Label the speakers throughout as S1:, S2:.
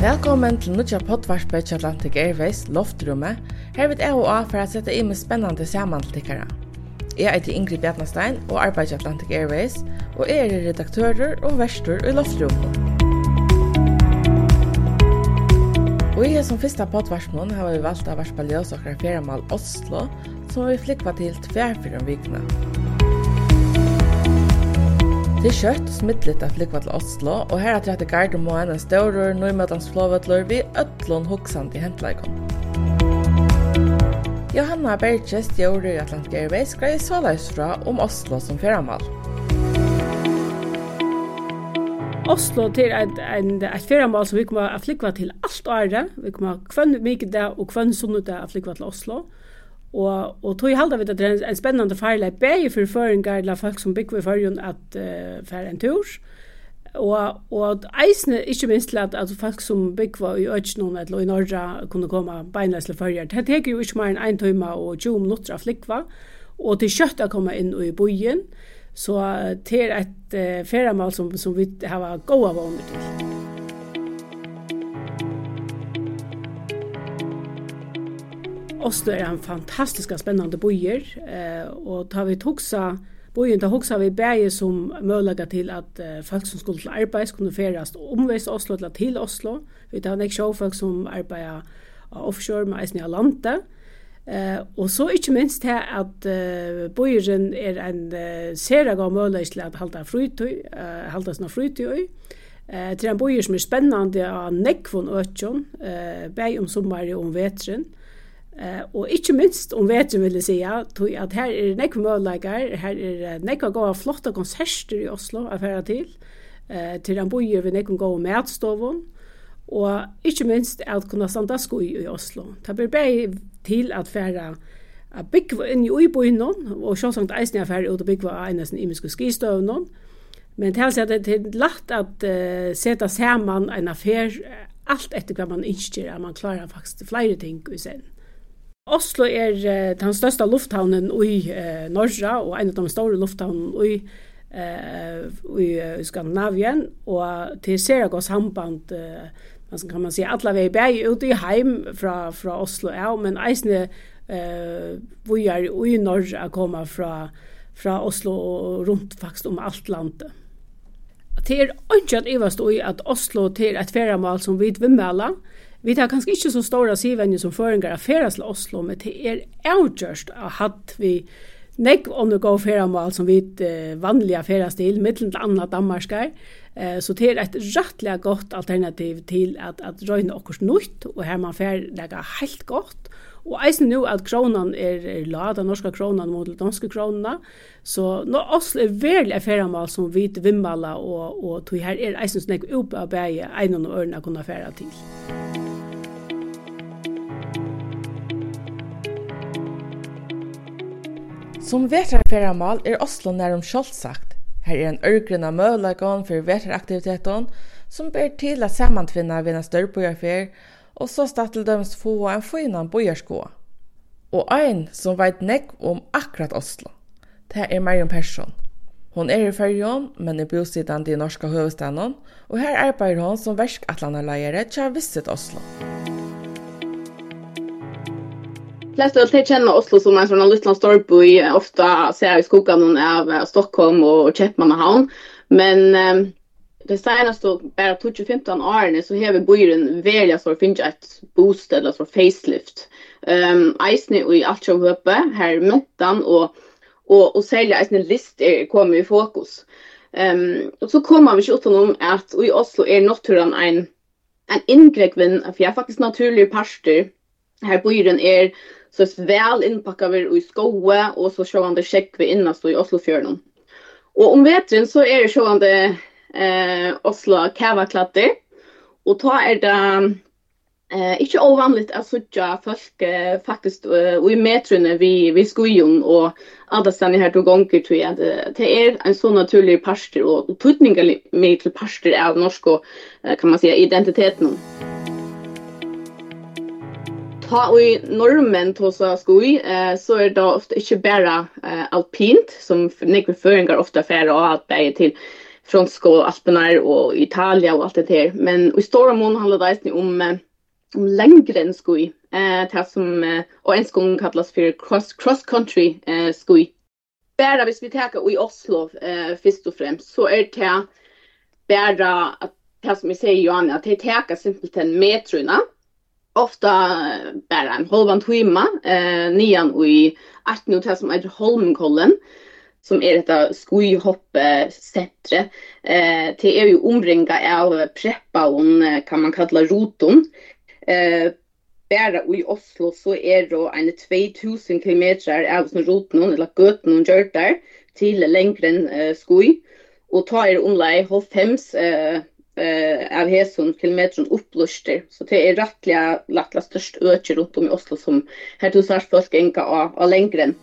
S1: Velkommen til Nutja Pottvarspe til Atlantic Airways Loftrummet. Her vil jeg og A for å sette inn med spennende samantikkere. Jeg er til Ingrid Bjarnastein og arbeider i Atlantic Airways, og jeg er redaktører og verster i Loftrummet. Og i som første pottvarsmån har vi valgt å varspe ljøs og Oslo, som vi flikva til tverfyr om vikene. Det er kjøtt smittligt at flykva til Oslo, og her er det Gardermoen en større nøymøtans flåvøtler vi øtlån Hoksand i hentleikon. Johanna Berges stjører i Atlantic Airways grei så løs fra om Oslo som feramal.
S2: Oslo til et, en, et feramal som vi kommer å til alt året. Vi kommer å kvann mye dag og kvann sunnet dag å til Oslo Og, og tog halda vi at det er en, en spennende farleik bæg for føringar eller folk som bygger i førjen at uh, fer en tur. Og, og eisne, ikke minst til at, at folk som bygger i Øtjenån eller i Norra kunne komme beinleis til førjer. Det teker jo ikke mer enn en tøyma og 20 minutter av flikva. Og til kjøtt å komme inn i bojen. Så det er et uh, ferdamal som, som vi har gode våner til. Oslo er en fantastisk spennende bøyer, eh, og tar vi toksa bøyen, da hoksa vi bæge som mølaga til at uh, folk som skulle til arbeid skulle ferast omveis Oslo til, til Oslo. Vi tar nek sjåfolk som arbeider offshore med eisen i Alante. Uh, og så ikke minst det at uh, bojeren er en uh, sera gav mølaga til at halda frytøy, uh, halda sånn frytøy. Det er en bøyer som er spennende av nekvon øtjon, uh, bæg om sommer og om vetren. Eh og ikkje minst om vetren vil eg seia, tog at her er nekk mølleikar, her er nekk gå flotta konserter i Oslo av fara til. Eh til han boje við nekk goa matstovon og ikkje minst at kunna standa sko i Oslo. Ta ber bei til at fara a bygg inn i uiboin og sjåsagt eisen jeg færre ut og bygg var einasen imiske skistøvnån. Men til at det er lagt at uh, seta saman en affær alt etter kva man innskjer, at man klarar faktisk flere ting i sen. Oslo er uh, den største lufthavnen i uh, Norge, og en av de store lufthavnene i, uh, i uh, Skandinavien, og til Seragos samband, uh, kan man si, alle vei bæg ute i heim fra, fra Oslo, ja, men eisne uh, vi er i Norge å komme fra, fra Oslo og rundt faktisk om alt landet. Det er ikke at i at Oslo til et feriemål som vi vil melde, Vi tar kanskje ikke så store sivvenje som føringer av feras til Oslo, men det er avgjørst at hatt vi Nek om det går feramål som vi eh, vanliga feras til, mittlen til andre Danmarskar, eh, så det er et rettelig godt alternativ til at, at røyne okkurs nytt, og her man fer lega helt godt, Og eisen nu at kronan er, er la, den norska kronan mot den danske kronana, så nå Oslo er veldig affæramal som vi vimmala, og, og tog her er eisen snakk oppe av bæge, egnan og ørna kunne affæra til.
S1: Som vetrarferðamál er Oslo nærum sagt. Her er en ørgrunn av mølagon for vetraraktiviteten som ber til at samantvinna vinna størrbojarfer og så statt til få en finan bojarskoa. Og ein som veit nekk om akkurat Oslo, det er Marion Persson. Hon er i fyrjon, men er bosittande i norska høvestannen, og her arbeider hon som verskatlanarleiere til Visit ha Oslo.
S3: Musik av vill känna Oslo som en sånn liten storby, ofta ser jag i skuggan av Stockholm och Köpenhamn. Men um, det seneste bare 2015 årene så har vi byrån for å finne ett bosted, eller for facelift. Ehm um, eisene i alt som uppe här mättan och och och sälja eisene list er kommer i fokus. Ehm um, och så kommer vi åt honom att i Oslo är naturen en en inngrekven, for jeg jag faktiskt naturlig parter. Här byrån är så är väl inpackad vi i skoe och så kör han det check vi innan så i Oslofjärden. Och om vetren så är det så han det eh Oslo kavaklatter och ta är det eh inte ovanligt att söka folk eh, faktiskt och i metrarna vi vi skojon och alla stannar här två gånger tror jag det, det är en så naturlig parster och tutningar med till parster av norsk och kan man säga identiteten. Mm ta i normen tosa skoj eh, så är det ofta inte bara eh, alpint som nekve föringar ofta färre och att det är till og och alpenar och Italia och allt det där. Men i stora mån handlar det om eh, om längre än skoj. Eh, det som eh, och en skoj kallas för cross, cross country eh, skoj. Bara hvis vi tar i Oslo eh, först och främst så är det bara att det som jag säger Johanna, att det tar simpelt en metrona ofta bara en halvan timme eh nian och i att nu tas som heter Holmenkollen som är detta skojhoppcentret. Eh till är ju omringa av preppa och kan man kalla roton. Eh bara i Oslo så är det en 2000 km av sån roton eller gatan och gjort där till längre än eh, skoj och tar er omlai 95 eh eh, av hesson kilometron uppluster. Så det är rättliga lattla störst öker runt om i Oslo som här tusen sars folk enka av, av längre än.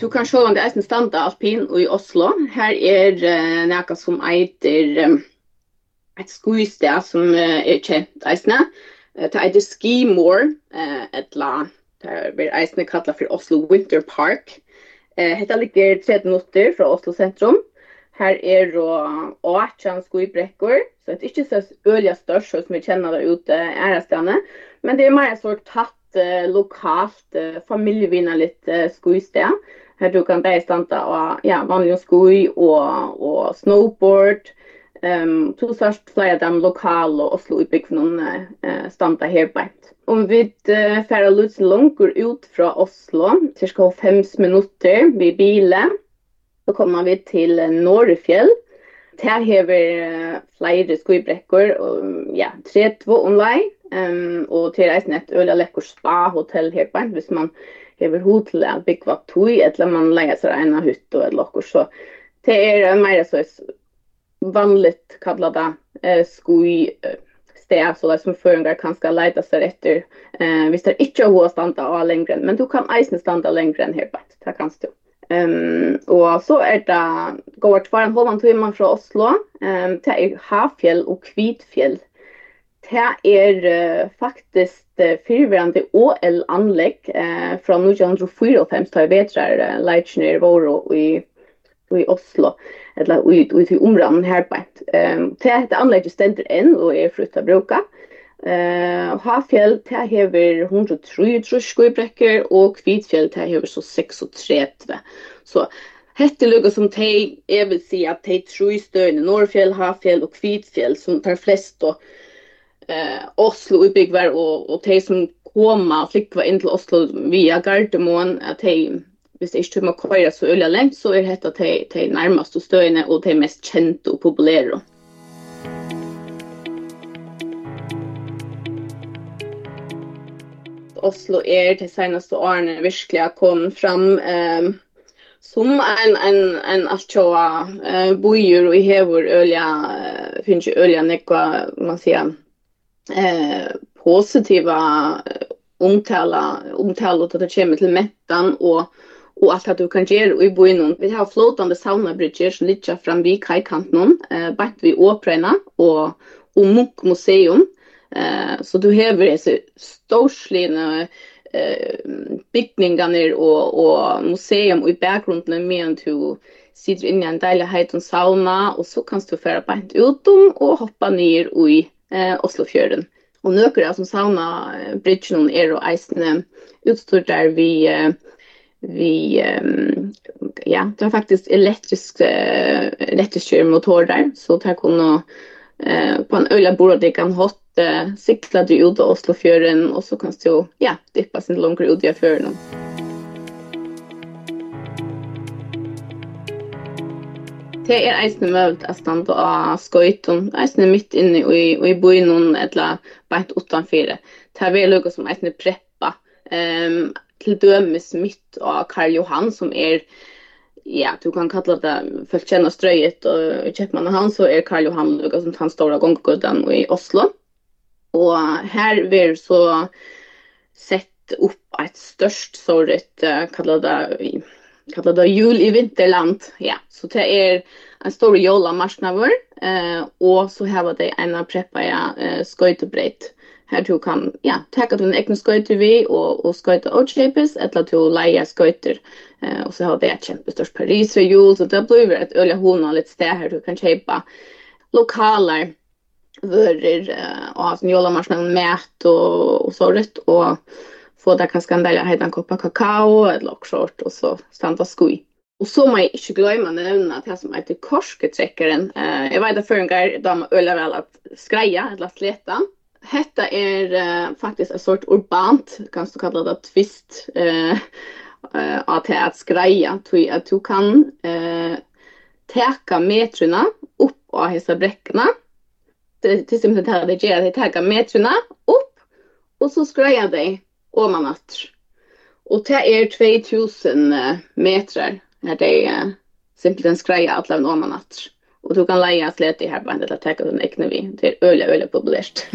S3: Du kan se om det är en standa alpin i Oslo. Här är uh, något som eiter um, ett skojsted som uh, är känt eisne. Det ski Skimore, uh, et la, det blir eisne kallat för Oslo Winter Park. Eh, Hetta ligger 30 minutter fra Oslo sentrum. Her er og åtjan skuibrekkor, så det er ikke så øyelig størst som vi kjenner der ute ærestene, men det er mer så tatt eh, lokalt, eh, familievinner litt eh, skuisted. Her du kan bare standa og ja, vanlig skui og, og snowboard. Um, to sørst flere av dem lokale og Oslo i bygden uh, standa her beint. Om vi uh, færre lutsen langer ut fra Oslo, cirka 5 minutter ved bilen, Så kommer vi til Norrfjell. Der vi flere skubrekker, og ja, tre två online. Um, og til reisen et øl og lekker spa-hotell her på en, hvis man har hod til å bygge vakt tog, eller man leier seg en av hytt og et lokker. Så det er mer så vanligt kallet det eh, skui sted, så det som føringer kan skal leite seg etter, eh, hvis det ikke er hod å standa av lengre, men du kan eisen standa lengre enn her på en, det kan stå. Ehm och så är det går två en halv timme från Oslo. Ehm um, det är Hafjäll och Kvitfjäll. Det är uh, faktiskt uh, fyrvärande OL anlägg eh från 1945 tar vetrar uh, Leitner var i i Oslo eller ut ut i områden här på. Ehm um, det heter anlägget ständer än och är flytta bruka. Ehm Eh, Hafjell ta hever 103 skøybrekker og Kvitfjell ta hever så 36. Så hette lukka som te, jeg vil si at te tru støyne, Norrfjell, Hafjell og Kvitfjell som tar flest og eh, Oslo utbyggver, og, og te som koma og flikva inn til Oslo via Gardermoen, at te, hvis det ikke tømmer køyra så øyla lengt, så er hette te, te nærmast støyne og te mest kjente og populære. Oslo er til senaste årene virkelig har kommet fram eh, som en, en, en altjoa eh, bojer og i hever ølja, finnes jo ølja nekva, man sier, eh, positiva omtala, omtala til det kommer til mettan og og allt att du kan göra i bojen. Vi har flotande saunabridger som ligger fram vid kajkanten, eh, bakt vi Åprena og, og Munch Museum Eh så du har det så storslina eh byggningar och och museum i bakgrunden med en to sitter inne i en deilig heit og sauna, og så kan du fære beint utom og hoppa ned i eh, Oslofjøren. Og nøkker som sauna bridgen er og eisene utstyrt der vi, vi um, ja, det er faktisk elektrisk, eh, elektrisk motor der, så det er kunne eh på en öla bord det kan hot eh, cykla du ut till Oslofjärden och så kan du ja dippa sin långre ut i fjorden. Det er eisne møvd att standa av skøyton, eisne mitt inne i, i bojnon eller beint utanför. Det är lukka som eisne preppa um, til dømes mitt av Karl Johan som er ja, du kan kalla det fullt kjenner strøyet og kjøpmann han, så er Karl Johan som han stora gonggodan i Oslo. Og her vil så sett opp et størst såret, uh, kalla det, kalla det jul i vinterland, ja. Så det er en stor jola marsnavur, eh, og så har det en preppa ja, uh, skøytebreit. Her du kan ja, teka din egna skøyter vi og, og skøyter outshapes, etla du leia skøyter. Eh, og så har det et kjempestørst Paris ved jul, så det blir et øyla hona litt sted her du kan kjøpe lokaler vörer uh, och ha sån jolamarsmen mät och, och så rätt och få där kanske en del av en kopp kakao eller lockshort och så stanta skoj. Och så må jag inte glömma nämna att det som heter korsketräckaren. Eh, jag vet att förrän gång har ölar väl att skreja eller att leta. Hetta er uh, faktisk en sort urbant, kan du kalla det twist, eh, uh, at det at skreia, tui at du kan eh, teka metruna upp av hessa brekkna, til simpelthen det her det gjør, de teka metruna upp, og så skreia de man atter. Og det er 2000 meter, her de uh, simpelthen skreia atleven oman atter. Och du kan leja slät i här bandet att täcka den äckna vi. Det är öliga, öliga populärt.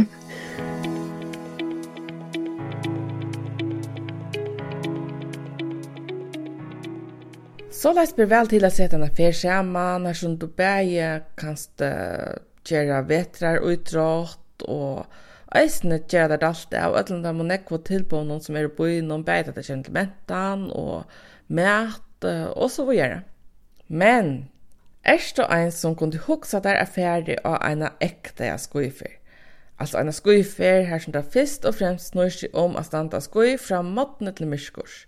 S1: Så lest blir vel til å sette en affær sammen, når som du bare kan gjøre vetrar utrått, og eisene gjøre det alt det, og ætlen det må nekva tilbå noen som er i byen, noen beid at det kjenner til mentan, og mæt, og så videre. Men Erst du ein som kunne hugsa der affæri av eina ekta skuifer. Altså eina skuifer her som da fyrst og fremst snur seg om a standa skui fra måttene til myrskurs.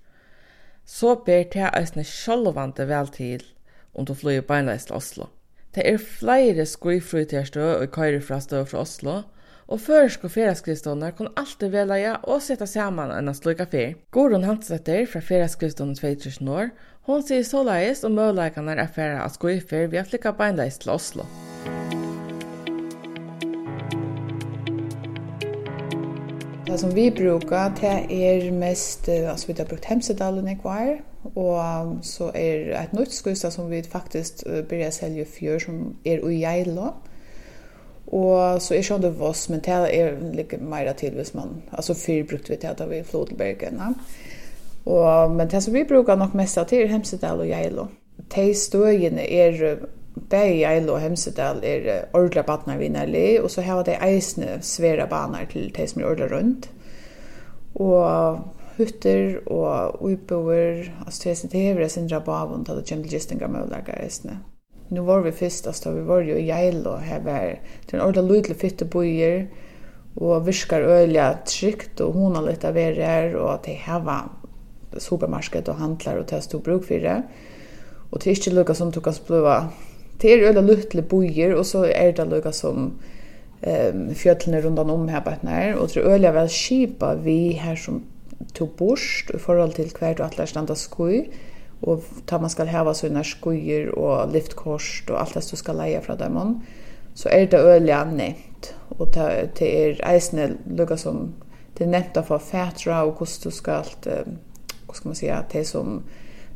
S1: Så ber te eisne sjolvande vel til om du flyr beinleis til Oslo. Det er flere skuifrutjærstø og køyre fra støv fra Oslo, og og føresku ferðaskrivstovnar kun alltid ja, og seta saman en sløka fer. Gurun Hansetter fra ferðaskrivstovnen 23 år, hon sier såleis om møllaikarnar er ferra at gå i fer vi har beinleis til Oslo.
S4: Det som vi brukar, det er mest, altså vi har brukt Hemsedalen i kvar, og så er et nytt skuista som vi faktisk byrja selja fjør som er ui Geilo, Och så är sjön det vass men det är lika mer till vis man alltså fyr brukt vi till vi flodbergen. Och men det som vi brukar nog mest till Hemsedal och Jailo. De är Bæði Jailo og Hemsedal er ordla batnar vinnarli, og så har de eisne sværa banar til de som er ordla rundt. Og hutter og uiboer, altså det er sin tevre, sin rabavund, at det kommer til gistinga møllaga eisne nu var vi fyrst, altså, vi var jo i Geil, og her var det en ordentlig lydelig fytte bojer, og virkar ølja trygt, og hona litt av er her, og det her var supermarked og handlar og test og bruk for det. Og det er ikke lukka som tukkas blua Det er øyla lydelig bojer, og så er det lukka som um, fjøtlene rundan om her på her, og det er øyla vel kipa vi her som tog borst i forhold til hver du atler standa skoj, och ta man ska ha såna skojor och liftkost och allt det som ska leja från dem så är det öliga nämnt och det är eisne lukka som det är för att få fätra och hur du ska allt vad ska man säga det som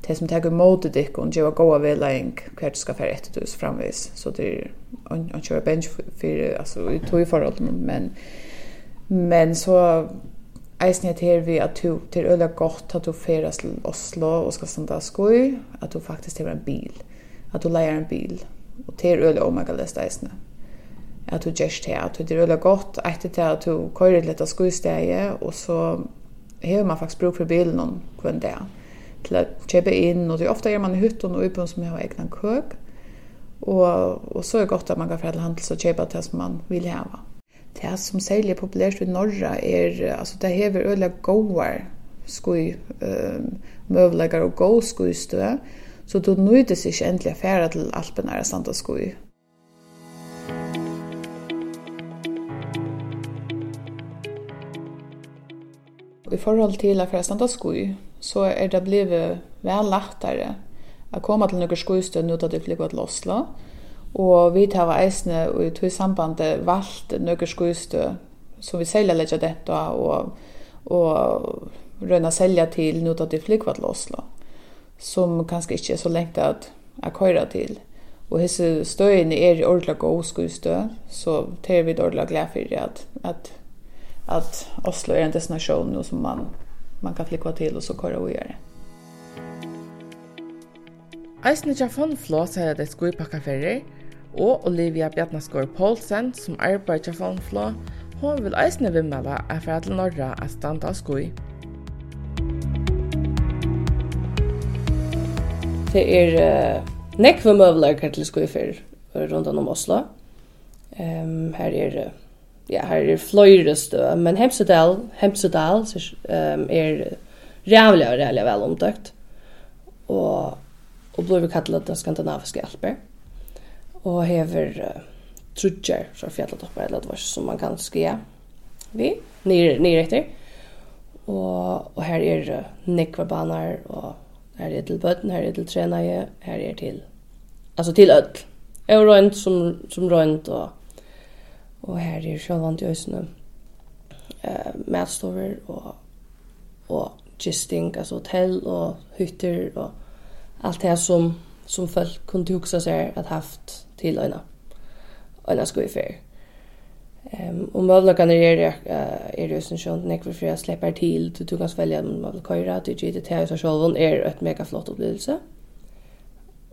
S4: det som tar emot dig och gör goda vägledning hur du ska färra efter du framvis så det är att köra bench för alltså i tog för men men så eisen jeg til vi at du, det er øyelig godt at du feres til Oslo og skal standa skoj, at du faktisk har en bil, at du leier en bil, og det er øyelig omagalest eisen at du gjørs til, at det er øyelig godt etter til at du kører litt av skojsteget, og så har man faktisk bruk for bilen noen kvann det, til å kjøpe inn, og det er ofte gjør man i hytten og uppen som har egna køk, og, og så er det godt at man kan fra handels og kjøpe det som man vil heva det som særlig er populært i Norra er, altså det hever øyla gåar skoj um, møvlegar og gå skoj stø, så du nøydes ikke endelig affæra til Alpenæra standa skoj. I forhold til affæra standa skoj, så er det blivet vel lettere å komme til noen skojstø nå da du flyger til Oslo, Og vi tar eisne og i tog sambandet valgt nøkker skuistø som vi selja leggja detta og, og røyna selja til nu til flygvat til Oslo som kanskje ikke er så lengt at jeg køyra til. Og hese støyene er i ordentlig god skuistø, så tar er vi ordelig glad for at, at, at Oslo er en destinasjon nu som man, man kan flygva til og så køyra og gjøre det.
S1: Eisne Jafon Flås er det skuipakka ferrer, og Olivia Bjarnaskår Poulsen som arbeider til Fånflå, hon vil eisne vimmela er fra til Norra at standa av skoi.
S5: Det er uh, nekve møvler til skoi for rundt om Oslo. Um, her er ja, her er fløyre stø, men Hemsedal, Hemsedal um, er rævlig og rævlig vel omtøkt. Og, og blir vi kallet det skandinaviske alper og hever uh, trudger fra fjalletoppar eller det var som man kan skia vi, nere, nere etter. Og, og her er uh, nekvabanar og her er til bøtten, her er til trenaje, her er til, altså til ødel. Jeg er røynt som, som røynt, og, og her er sjølvant i øysene uh, matstover, og, og gisting, altså hotell, og hytter, og alt det som, som folk kunne huksa seg at haft til øyne. Øyne skal vi fer. Um, og møvlakan er er er jo sånn sånn, nekver for jeg slipper til, du, tog hans velge om man vil køyre, du gitt det til seg sjålven, er et mega flott opplevelse.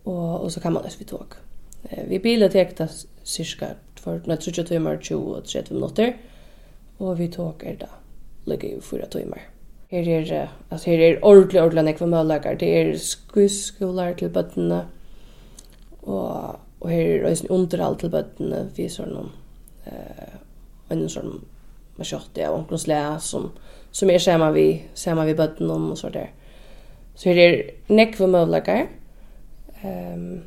S5: Og, og så kan man også vi tog. Uh, vi biler tekta cirka for når 30 timer, 20 og 30 minutter, og vi tog er da ligger jo fyra timer. Her er, altså her er ordentlig, ordentlig nekver møvlakan, det er skuskolar til bøttene, og Og her er også underhold til bøttene, vi er sånn, eh, en sånn maskjotte av omkring slæ, som, som er samme vi, samme vi bøttene om og så der. Så her er nekve møvlager, um,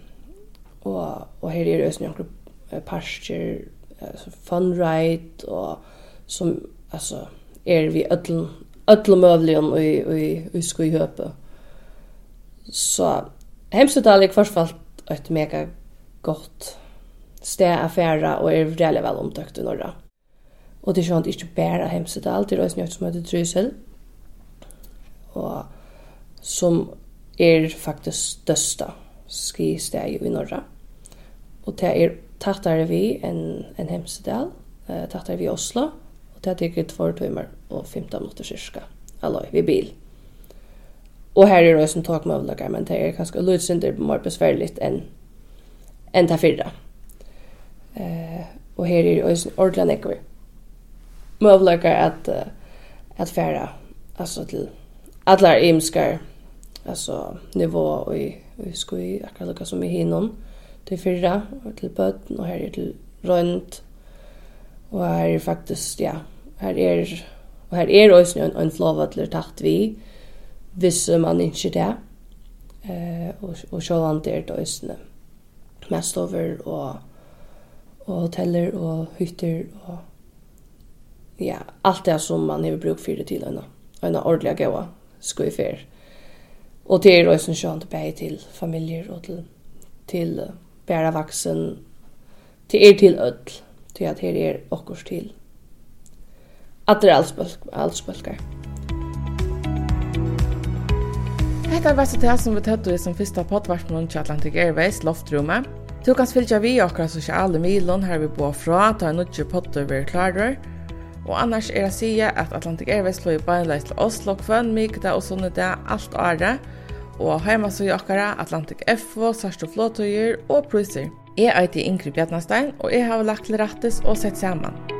S5: og, og her er også noen parster, altså fun ride, og som, altså, er vi ødlen, öllum mövligen och i i skoj höpe. Så hemskt att alla kvarsfalt ett mega gott sted å och og er veldig vel omtøkt i Norra. Og det er sånn at ikke bare Hemsedal, det er også noe som heter Trysil, og som er faktisk største skisteg i Norra. Og det er tattere vi enn en Hemsedal, eh, tattere vi Oslo, og det er gitt två timmar og 15 minutter cirka, eller vi bil. Og her er det også en takmøvlager, men det er kanskje litt synder mer besværligt enn enn ta fyrra. Eh, og her er også ordentlig nekker. Møvløkker at, at færa, altså til allar imskar, altså nivå og i, og i skoi, akkurat lukka som i hinnom, til fyrra, og til bøtten, og her er til rønt, og her er faktisk, ja, her er, og her er også en, en flåvatler tatt vi, hvis man ikke det, eh, og, og sjålant er det også glassstover og, og hoteller og hytter og ja, alt det som man har bruk det til en en ordentlig gøy skal vi fyr. Og det er også en skönt bäge til familier og til, til bära vuxen till er till öll till att här är okkurs till. Att det är alls alls bölkar.
S1: Hetta var så det som vi tøttu i som fyrsta poddvartmån til Atlantic Airways loftrummet. Du kan fylgja vi okra sosiale milon her vi bor fra, ta en utje potter vi klarer. Og annars er det sige at Atlantic Airways slår i beinleis til Oslo kvønn, mykda og sånne det alt året. Og heima så i Atlantic FO, Sarsto Flåtøyer og Pruser. Jeg er Ingrid Bjarnastein, og jeg har lagt til rattes og sett sammen.